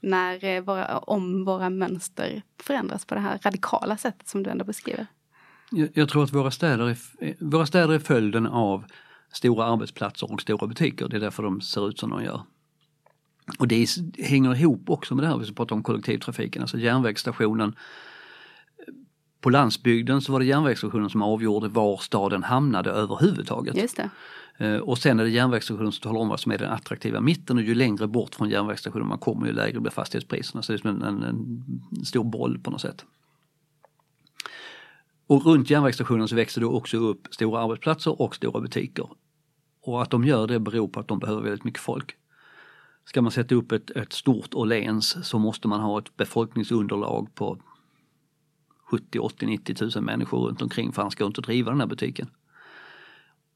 när eh, våra, om våra mönster förändras på det här radikala sättet som du ändå beskriver? Jag, jag tror att våra städer, är, våra städer är följden av stora arbetsplatser och stora butiker. Det är därför de ser ut som de gör. Och det hänger ihop också med det här vi pratar om kollektivtrafiken, alltså järnvägsstationen. På landsbygden så var det järnvägsstationen som avgjorde var staden hamnade överhuvudtaget. Just det. Eh, och sen är det järnvägsstationen som talar om vad som är den attraktiva mitten och ju längre bort från järnvägsstationen man kommer ju lägre blir fastighetspriserna. Så det är som en, en, en stor boll på något sätt. Och runt järnvägsstationen så växer det också upp stora arbetsplatser och stora butiker. Och att de gör det beror på att de behöver väldigt mycket folk. Ska man sätta upp ett, ett stort Åhléns så måste man ha ett befolkningsunderlag på 70, 80, 90 tusen människor runt omkring för han ska inte driva den här butiken.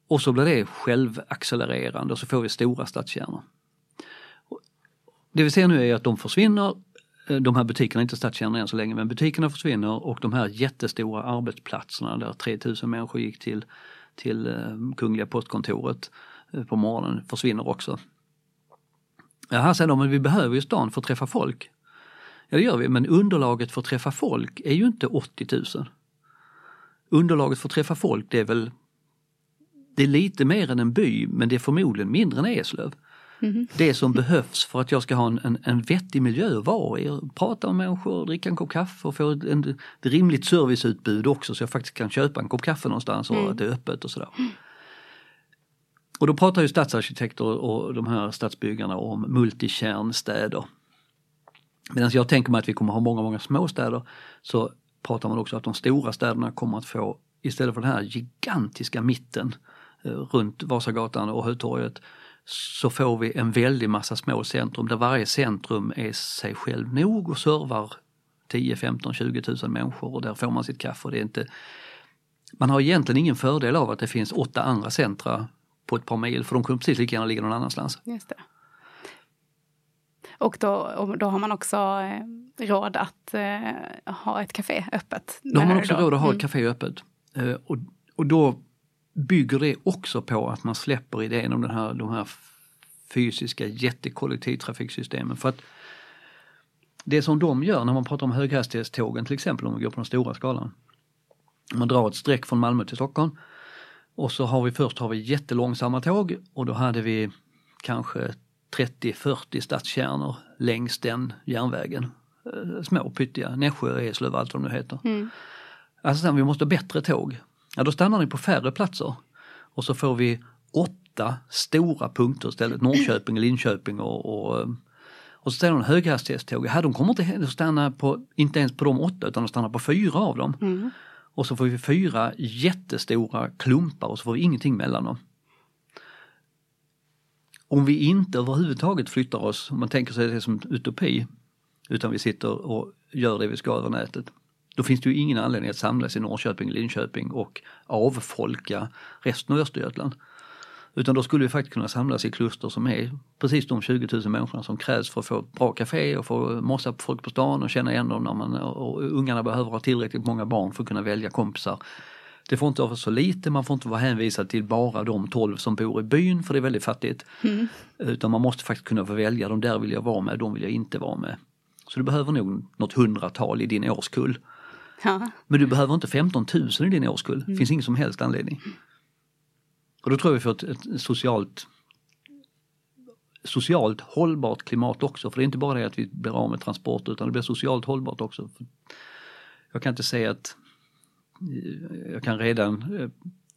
Och så blir det självaccelererande och så får vi stora stadskärnor. Det vi ser nu är att de försvinner, eh, de här butikerna är inte stadskärnor än så länge, men butikerna försvinner och de här jättestora arbetsplatserna där 3000 människor gick till, till eh, Kungliga postkontoret eh, på morgonen försvinner också. Jaha, säger de, men vi behöver ju stan för att träffa folk. Ja det gör vi, men underlaget för att träffa folk är ju inte 80 000. Underlaget för att träffa folk det är väl det är lite mer än en by men det är förmodligen mindre än Eslöv. Mm. Det som behövs för att jag ska ha en, en, en vettig miljö att vara i, prata med människor, dricka en kopp kaffe och få ett, en, ett rimligt serviceutbud också så jag faktiskt kan köpa en kopp kaffe någonstans och mm. att det är öppet och sådär. Och då pratar ju stadsarkitekter och de här stadsbyggarna om multikärnstäder. Medan jag tänker mig att vi kommer ha många, många småstäder så pratar man också att de stora städerna kommer att få, istället för den här gigantiska mitten eh, runt Vasagatan och Hötorget, så får vi en väldig massa små centrum där varje centrum är sig själv nog och servar 10, 15, 20 tusen människor och där får man sitt kaffe. Det är inte, man har egentligen ingen fördel av att det finns åtta andra centra på ett par mil för de kunde precis lika gärna ligga någon annanstans. Just det. Och då, och då har man också eh, råd att eh, ha ett café öppet? Då har man också råd att ha ett mm. café öppet. Eh, och, och då bygger det också på att man släpper idén om den här, de här fysiska jättekollektivtrafiksystemen. För att det som de gör när man pratar om höghastighetstågen till exempel, om vi går på den stora skalan. Man drar ett streck från Malmö till Stockholm och så har vi först har vi jättelångsamma tåg och då hade vi kanske 30-40 stadskärnor längs den järnvägen. Eh, små pyttiga, Nässjö, Eslöv, allt vad de nu heter. Mm. Alltså vi måste ha bättre tåg. Ja då stannar ni på färre platser. Och så får vi åtta stora punkter istället, Norrköping, Linköping och, och, och så ställer de höghastighetståg. Ja, de kommer inte stanna på, inte ens på de åtta utan de stannar på fyra av dem. Mm. Och så får vi fyra jättestora klumpar och så får vi ingenting mellan dem. Om vi inte överhuvudtaget flyttar oss, om man tänker sig det som utopi, utan vi sitter och gör det vi ska över nätet. Då finns det ju ingen anledning att samlas i Norrköping, Linköping och avfolka resten av Östergötland. Utan då skulle vi faktiskt kunna samlas i kluster som är precis de 20 000 människorna som krävs för att få bra café och få mossa på folk på stan och känna igen dem när man, och ungarna behöver ha tillräckligt många barn för att kunna välja kompisar. Det får inte vara så lite, man får inte vara hänvisad till bara de 12 som bor i byn för det är väldigt fattigt. Mm. Utan man måste faktiskt kunna få välja, de där vill jag vara med, de vill jag inte vara med. Så du behöver nog något hundratal i din årskull. Ja. Men du behöver inte 15 000 i din årskull, det mm. finns ingen som helst anledning. Och då tror jag vi får ett, ett socialt socialt hållbart klimat också. För det är inte bara det att vi blir av med transporter utan det blir socialt hållbart också. Jag kan inte säga att jag kan redan eh,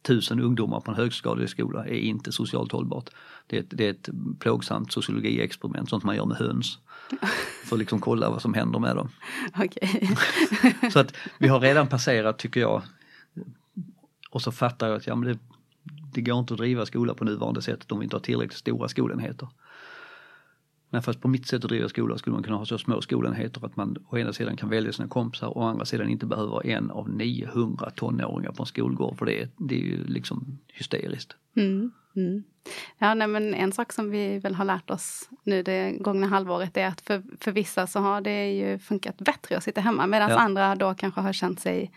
tusen ungdomar på en högstadieskola är inte socialt hållbart. Det är, ett, det är ett plågsamt sociologiexperiment, sånt man gör med höns. För att liksom kolla vad som händer med dem. Okay. så att vi har redan passerat, tycker jag, och så fattar jag att ja, men det, det går inte att driva skola på nuvarande sätt om vi inte har tillräckligt stora skolenheter. Men fast på mitt sätt att driva skola skulle man kunna ha så små skolenheter att man å ena sidan kan välja sina kompisar och å andra sidan inte behöver en av 900 tonåringar på en skolgård för det, det är ju liksom hysteriskt. Mm, mm. Ja, nej, men en sak som vi väl har lärt oss nu det gångna halvåret är att för, för vissa så har det ju funkat bättre att sitta hemma medan ja. andra då kanske har känt sig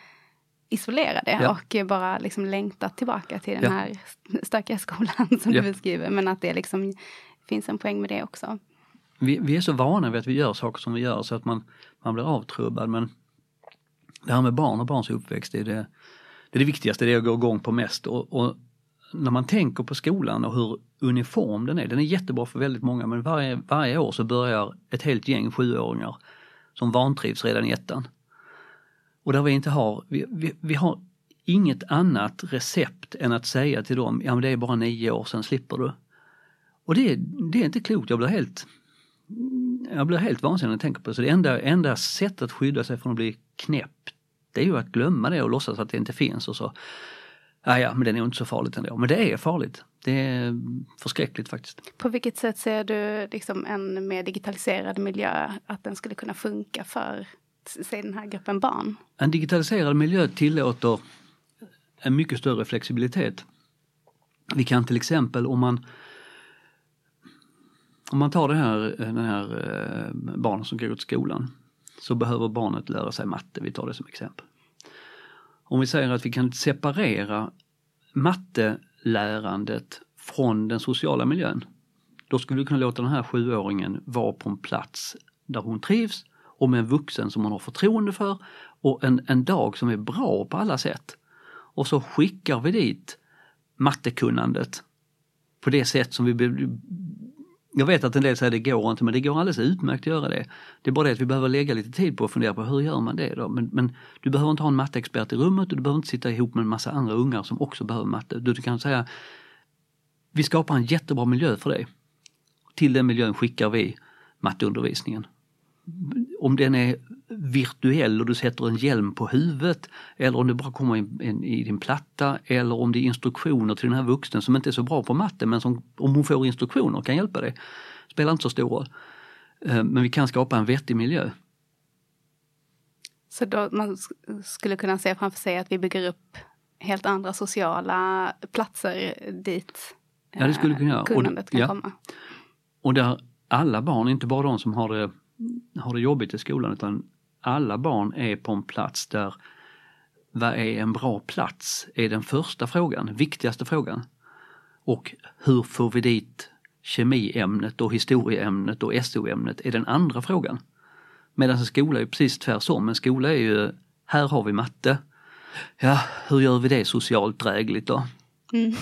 isolerade ja. och bara liksom längtat tillbaka till den ja. här stökiga skolan som ja. du beskriver. Men att det liksom finns en poäng med det också. vi, vi, är så vana vid att vi gör saker som vi gör så att man, man blir avtrubbad men det här med barn och barns uppväxt det är det, det, är det viktigaste, det är jag går igång på mest. Och, och, när man tänker på skolan och hur uniform den är, den är jättebra för väldigt många men varje, varje år så börjar ett helt gäng sjuåringar som vantrivs redan i ettan. Och där vi inte har, vi, vi, vi har inget annat recept än att säga till dem, ja men det är bara nio år, sen slipper du. Och det, det är inte klokt, jag blir helt jag blir helt vansinnig när jag tänker på det. Så det enda, enda sättet att skydda sig från att bli knäpp, det är ju att glömma det och låtsas att det inte finns och så, ja ja men det är nog inte så farligt ändå. Men det är farligt. Det är förskräckligt faktiskt. På vilket sätt ser du liksom en mer digitaliserad miljö, att den skulle kunna funka för se den här gruppen barn? En digitaliserad miljö tillåter en mycket större flexibilitet. Vi kan till exempel om man om man tar det här, eh, den här eh, barnen som går till skolan så behöver barnet lära sig matte, vi tar det som exempel. Om vi säger att vi kan separera mattelärandet från den sociala miljön. Då skulle vi kunna låta den här sjuåringen vara på en plats där hon trivs och med en vuxen som man har förtroende för och en, en dag som är bra på alla sätt. Och så skickar vi dit mattekunnandet på det sätt som vi jag vet att en del säger det går inte men det går alldeles utmärkt att göra det. Det är bara det att vi behöver lägga lite tid på att fundera på hur gör man det då? Men, men du behöver inte ha en matteexpert i rummet och du behöver inte sitta ihop med en massa andra ungar som också behöver matte. Du, du kan säga vi skapar en jättebra miljö för dig. Till den miljön skickar vi matteundervisningen om den är virtuell och du sätter en hjälm på huvudet eller om det bara kommer in, in, i din platta eller om det är instruktioner till den här vuxen som inte är så bra på matte men som om hon får instruktioner kan hjälpa dig. Spelar inte så stor roll. Eh, men vi kan skapa en vettig miljö. Så då man skulle kunna se framför sig att vi bygger upp helt andra sociala platser dit ja, det skulle kunna göra. kunnandet kan ja. komma. Och där alla barn, inte bara de som har det har det jobbigt i skolan utan alla barn är på en plats där vad är en bra plats? är den första frågan, viktigaste frågan. Och hur får vi dit kemiämnet och historieämnet och SO-ämnet är den andra frågan. Medan en skola är precis tvärsom, en skola är ju, här har vi matte. Ja, hur gör vi det socialt drägligt då? Mm.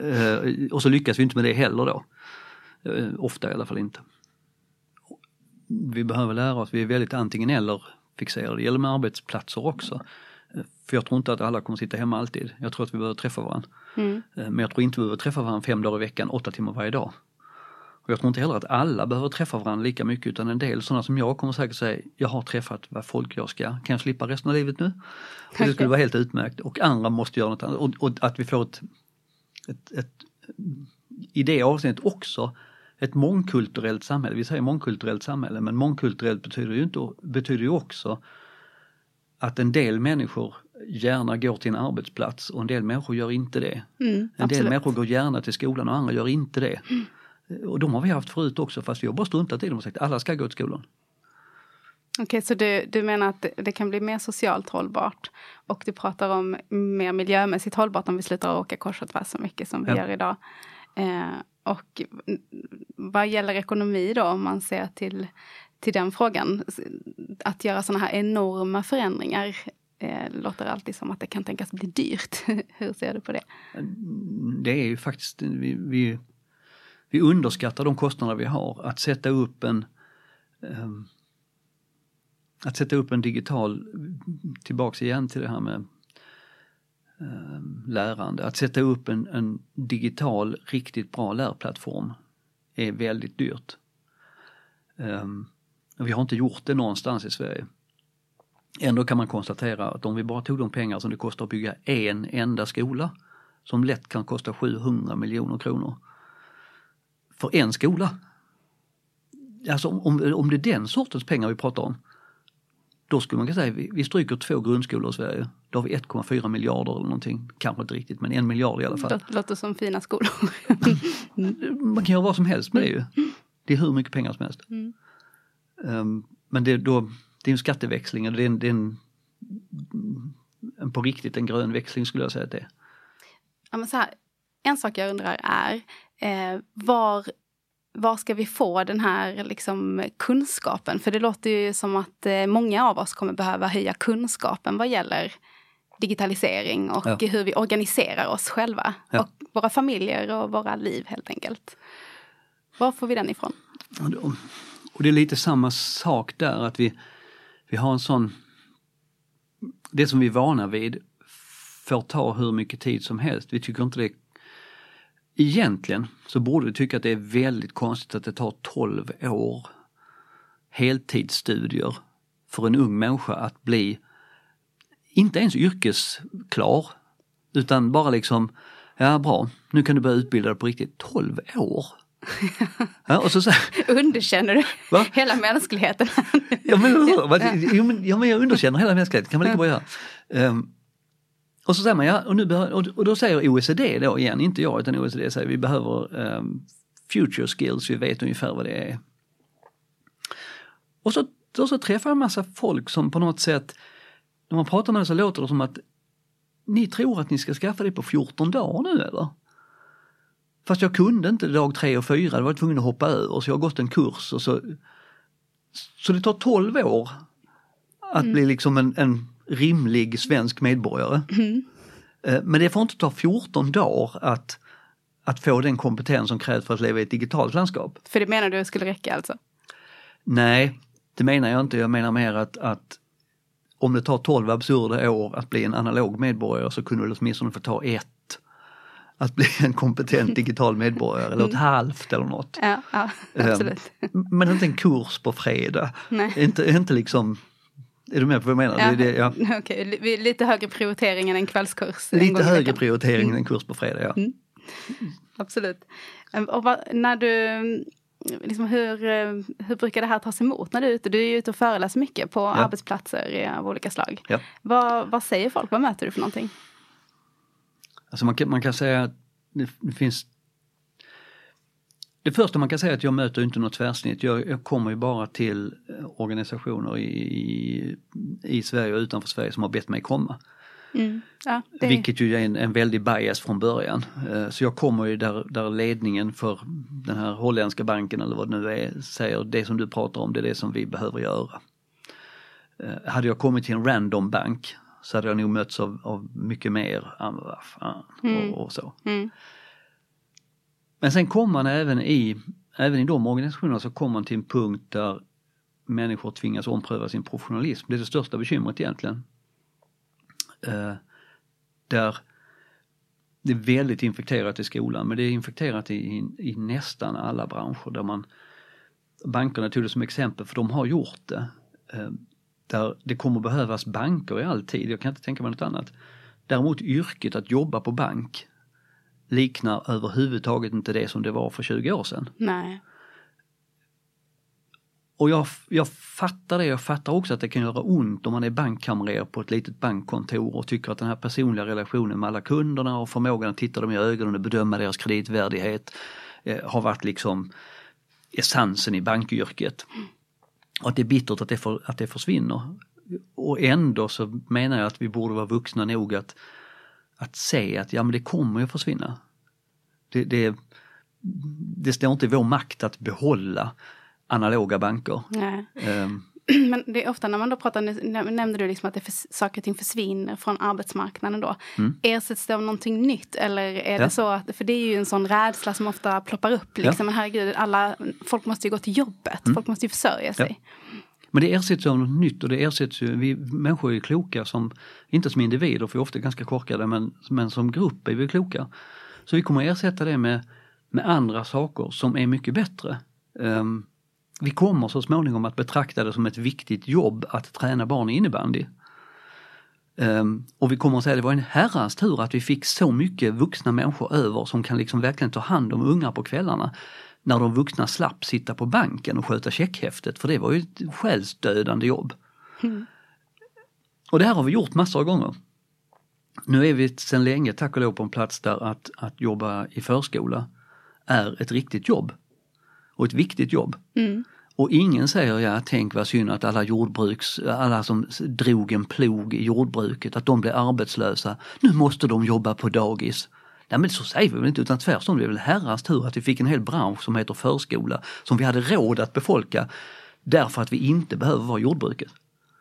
uh, och så lyckas vi inte med det heller då. Uh, ofta i alla fall inte vi behöver lära oss, vi är väldigt antingen eller fixerade. Det gäller med arbetsplatser också. För jag tror inte att alla kommer sitta hemma alltid. Jag tror att vi behöver träffa varandra. Mm. Eh, men jag tror inte vi behöver träffa varandra fem dagar i veckan, åtta timmar varje dag. Och jag tror inte heller att alla behöver träffa varandra lika mycket utan en del sådana som jag kommer säkert säga, jag har träffat vad folk jag ska, kan jag slippa resten av livet nu? Och det skulle vara helt utmärkt och andra måste göra något annat och, och att vi får ett, ett, ett i det avseendet också ett mångkulturellt samhälle. Vi säger mångkulturellt samhälle men mångkulturellt betyder ju, inte, betyder ju också att en del människor gärna går till en arbetsplats och en del människor gör inte det. Mm, en del människor går gärna till skolan och andra gör inte det. Mm. Och de har vi haft förut också fast vi har bara struntat i dem och sagt att alla ska gå till skolan. Okej, okay, så du, du menar att det kan bli mer socialt hållbart och du pratar om mer miljömässigt hållbart om vi slutar åka kors och tvärs så mycket som vi ja. gör idag. Eh, och vad gäller ekonomi då, om man ser till, till den frågan, att göra sådana här enorma förändringar eh, låter alltid som att det kan tänkas bli dyrt. Hur ser du på det? Mm, det är ju faktiskt, vi, vi, vi underskattar de kostnader vi har. Att sätta upp en um, att sätta upp en digital, tillbaks igen till det här med Eh, lärande. Att sätta upp en, en, digital, riktigt bra lärplattform är väldigt dyrt. Um, vi har inte gjort det någonstans i Sverige. Ändå kan man konstatera att om vi bara tog de pengar som det kostar att bygga en enda skola, som lätt kan kosta 700 miljoner kronor, för en skola. Alltså om, om det är den sortens pengar vi pratar om, då skulle man kunna säga vi, vi stryker två grundskolor i Sverige. Då har vi 1,4 miljarder eller någonting. Kanske inte riktigt men en miljard i alla fall. Det låter som fina skolor. man kan göra vad som helst med det ju. Det är hur mycket pengar som helst. Mm. Um, men det, då, det är en skatteväxling, det är en, det är en, en, på riktigt en grön växling skulle jag säga att det är. Ja, men så här, en sak jag undrar är eh, var var ska vi få den här liksom, kunskapen? För det låter ju som att eh, många av oss kommer behöva höja kunskapen vad gäller digitalisering och Ja. hur vi organiserar oss själva. Ja. Och våra familjer och våra liv helt enkelt. Var får vi den ifrån? Och det- är lite samma sak där att vi, vi har en sån... Det som vi är vana vid får ta hur mycket tid som helst. Vi tycker inte det... Egentligen så borde vi tycka att det är väldigt konstigt att det tar 12 år heltidsstudier för en ung människa att bli inte ens yrkesklar utan bara liksom, ja bra, nu kan du börja utbilda dig på riktigt. 12 år! Ja, och så, så, Underkänner du Va? hela mänskligheten? Ja men, men, ja, men jag underkänner hela mänskligheten, kan man lika bra göra. Ehm, och så säger man, ja, och, nu behöver, och, då säger OECD då igen, inte jag utan OECD säger vi behöver ehm, future skills, vi vet ungefär vad det är. Och så, då så träffar jag en massa folk som på något sätt, när man pratar med dem så låter det som att ni tror att ni ska skaffa det på 14 dagar nu eller? Fast jag kunde inte dag tre och fyra, jag var tvungen att hoppa över så jag har gått en kurs och så så det tar 12 år att bli liksom en, en rimlig svensk medborgare. Eh, Men det får inte ta 14 dagar att, att få den kompetens som krävs för att leva i ett digitalt landskap. För det menar du skulle räcka alltså? Nej, det menar jag inte. Jag menar mer att, att om det tar 12 absurda år att bli en analog medborgare så kunde det åtminstone få ta ett att bli en kompetent digital medborgare eller ett halvt eller något. Ja, ja Ehm, absolut. Men inte en kurs på fredag. Nej. Inte, inte liksom, är du med på vad jag menar? Det, är det, ja. Vi- lite högre prioritering än en kvällskurs. en Lite i högre prioritering än en kurs på fredag, ja. Absolut. Ehm, Och vad, när du, liksom hur, eh, hur brukar det här tas emot när du är ute? Du är ju ute och föreläser mycket på arbetsplatser i- av olika slag. Ja. Vad, vad säger folk? Vad möter du för någonting? Alltså man, kan, man kan säga att det, det finns det första man kan säga är att jag möter inte något tvärsnitt. Jag, jag kommer ju bara till eh, organisationer i, i, i Sverige och utanför Sverige som har bett mig komma. Mm. Ja, det, Vilket ju är en, en väldig bias från början. Eh, Så jag kommer ju där, där ledningen för den här holländska banken eller vad det nu är säger det som du pratar om det är det som vi behöver göra. Eh, Hade jag kommit till en random bank så hade jag nog mötts av, av mycket mer, ah, vad fan, och, och så. Mm. Men sen kommer man även i, även i de organisationerna så kommer man till en punkt där människor tvingas ompröva sin professionalism. Det är det största bekymret egentligen. Eh, där det är väldigt infekterat i skolan men det är infekterat i, i, i nästan alla branscher där man Bankerna tog det som exempel för de har gjort det. Eh, där det kommer behövas banker i all tid, jag kan inte tänka mig något annat. Däremot yrket att jobba på bank liknar överhuvudtaget inte det som det var för 20 år sedan. Nej. Och jag, jag fattar det, jag fattar också att det kan göra ont om man är bankkamrer på ett litet bankkontor och tycker att den här personliga relationen med alla kunderna och förmågan att titta dem i ögonen och bedöma deras kreditvärdighet eh, har varit liksom essensen i bankyrket. Och att det är bittert att det, för, att det försvinner. Och ändå så menar jag att vi borde vara vuxna nog att, att se att ja men det kommer att försvinna. Det, det, det står inte i vår makt att behålla analoga banker. Ehm, Men det är ofta när man då pratar, nämnde du liksom att det för, saker och ting försvinner från arbetsmarknaden då. Ersätts det av någonting nytt eller är Mm. Ja. det så att, för det är ju en sån rädsla som ofta ploppar upp liksom, men herregud, alla, folk måste ju gå till jobbet, Mm. folk måste ju försörja sig. Men det ersätts av något nytt och det ersätts ju, vi människor är kloka som, inte som individer för vi är ofta ganska korkade men, men som grupp är vi kloka. Så vi kommer ersätta det med, med andra saker som är mycket bättre. Um, vi kommer så småningom att betrakta det som ett viktigt jobb att träna barn i innebandy. Um, och vi kommer att säga att det var en herrans tur att vi fick så mycket vuxna människor över som kan liksom verkligen ta hand om ungar på kvällarna. När de vuxna slapp sitta på banken och sköta checkhäftet för det var ju ett själsdödande jobb. Och det här har vi gjort massor av gånger. Nu är vi sedan länge tack och lov på en plats där att, att jobba i förskola är ett riktigt jobb. Och ett viktigt jobb. Och ingen säger ja, tänk vad synd att alla jordbruks, alla som drog en plog i jordbruket, att de blev arbetslösa. Nu måste de jobba på dagis. Nej men så säger vi väl inte utan tvärtom, det är väl herrans tur att vi fick en hel bransch som heter förskola som vi hade råd att befolka därför att vi inte behöver vara jordbruket.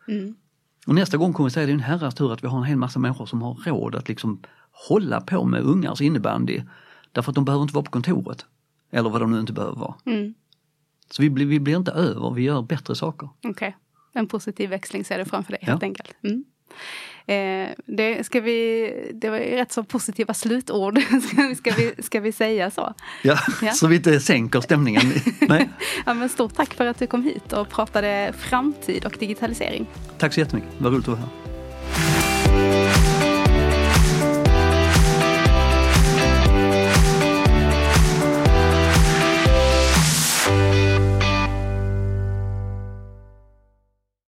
Mm. Och nästa gång kommer vi säga det är en herrans tur att vi har en hel massa människor som har råd att liksom hålla på med ungars innebandy. Därför att de behöver inte vara på kontoret. Eller vad de nu inte behöver vara. Mm. Så vi blir, vi blir inte över, vi gör bättre saker. Okej, okay. en positiv växling ser du framför dig helt Ja. enkelt. Mm. Eh, det, ska vi, det var rätt så positiva slutord. ska, vi, ska, vi, ska vi säga så? Ja, Ja. så vi inte sänker stämningen. Nej, Ja, men stort tack för att du kom hit och pratade framtid och digitalisering. tack så jättemycket, vad roligt att vara här.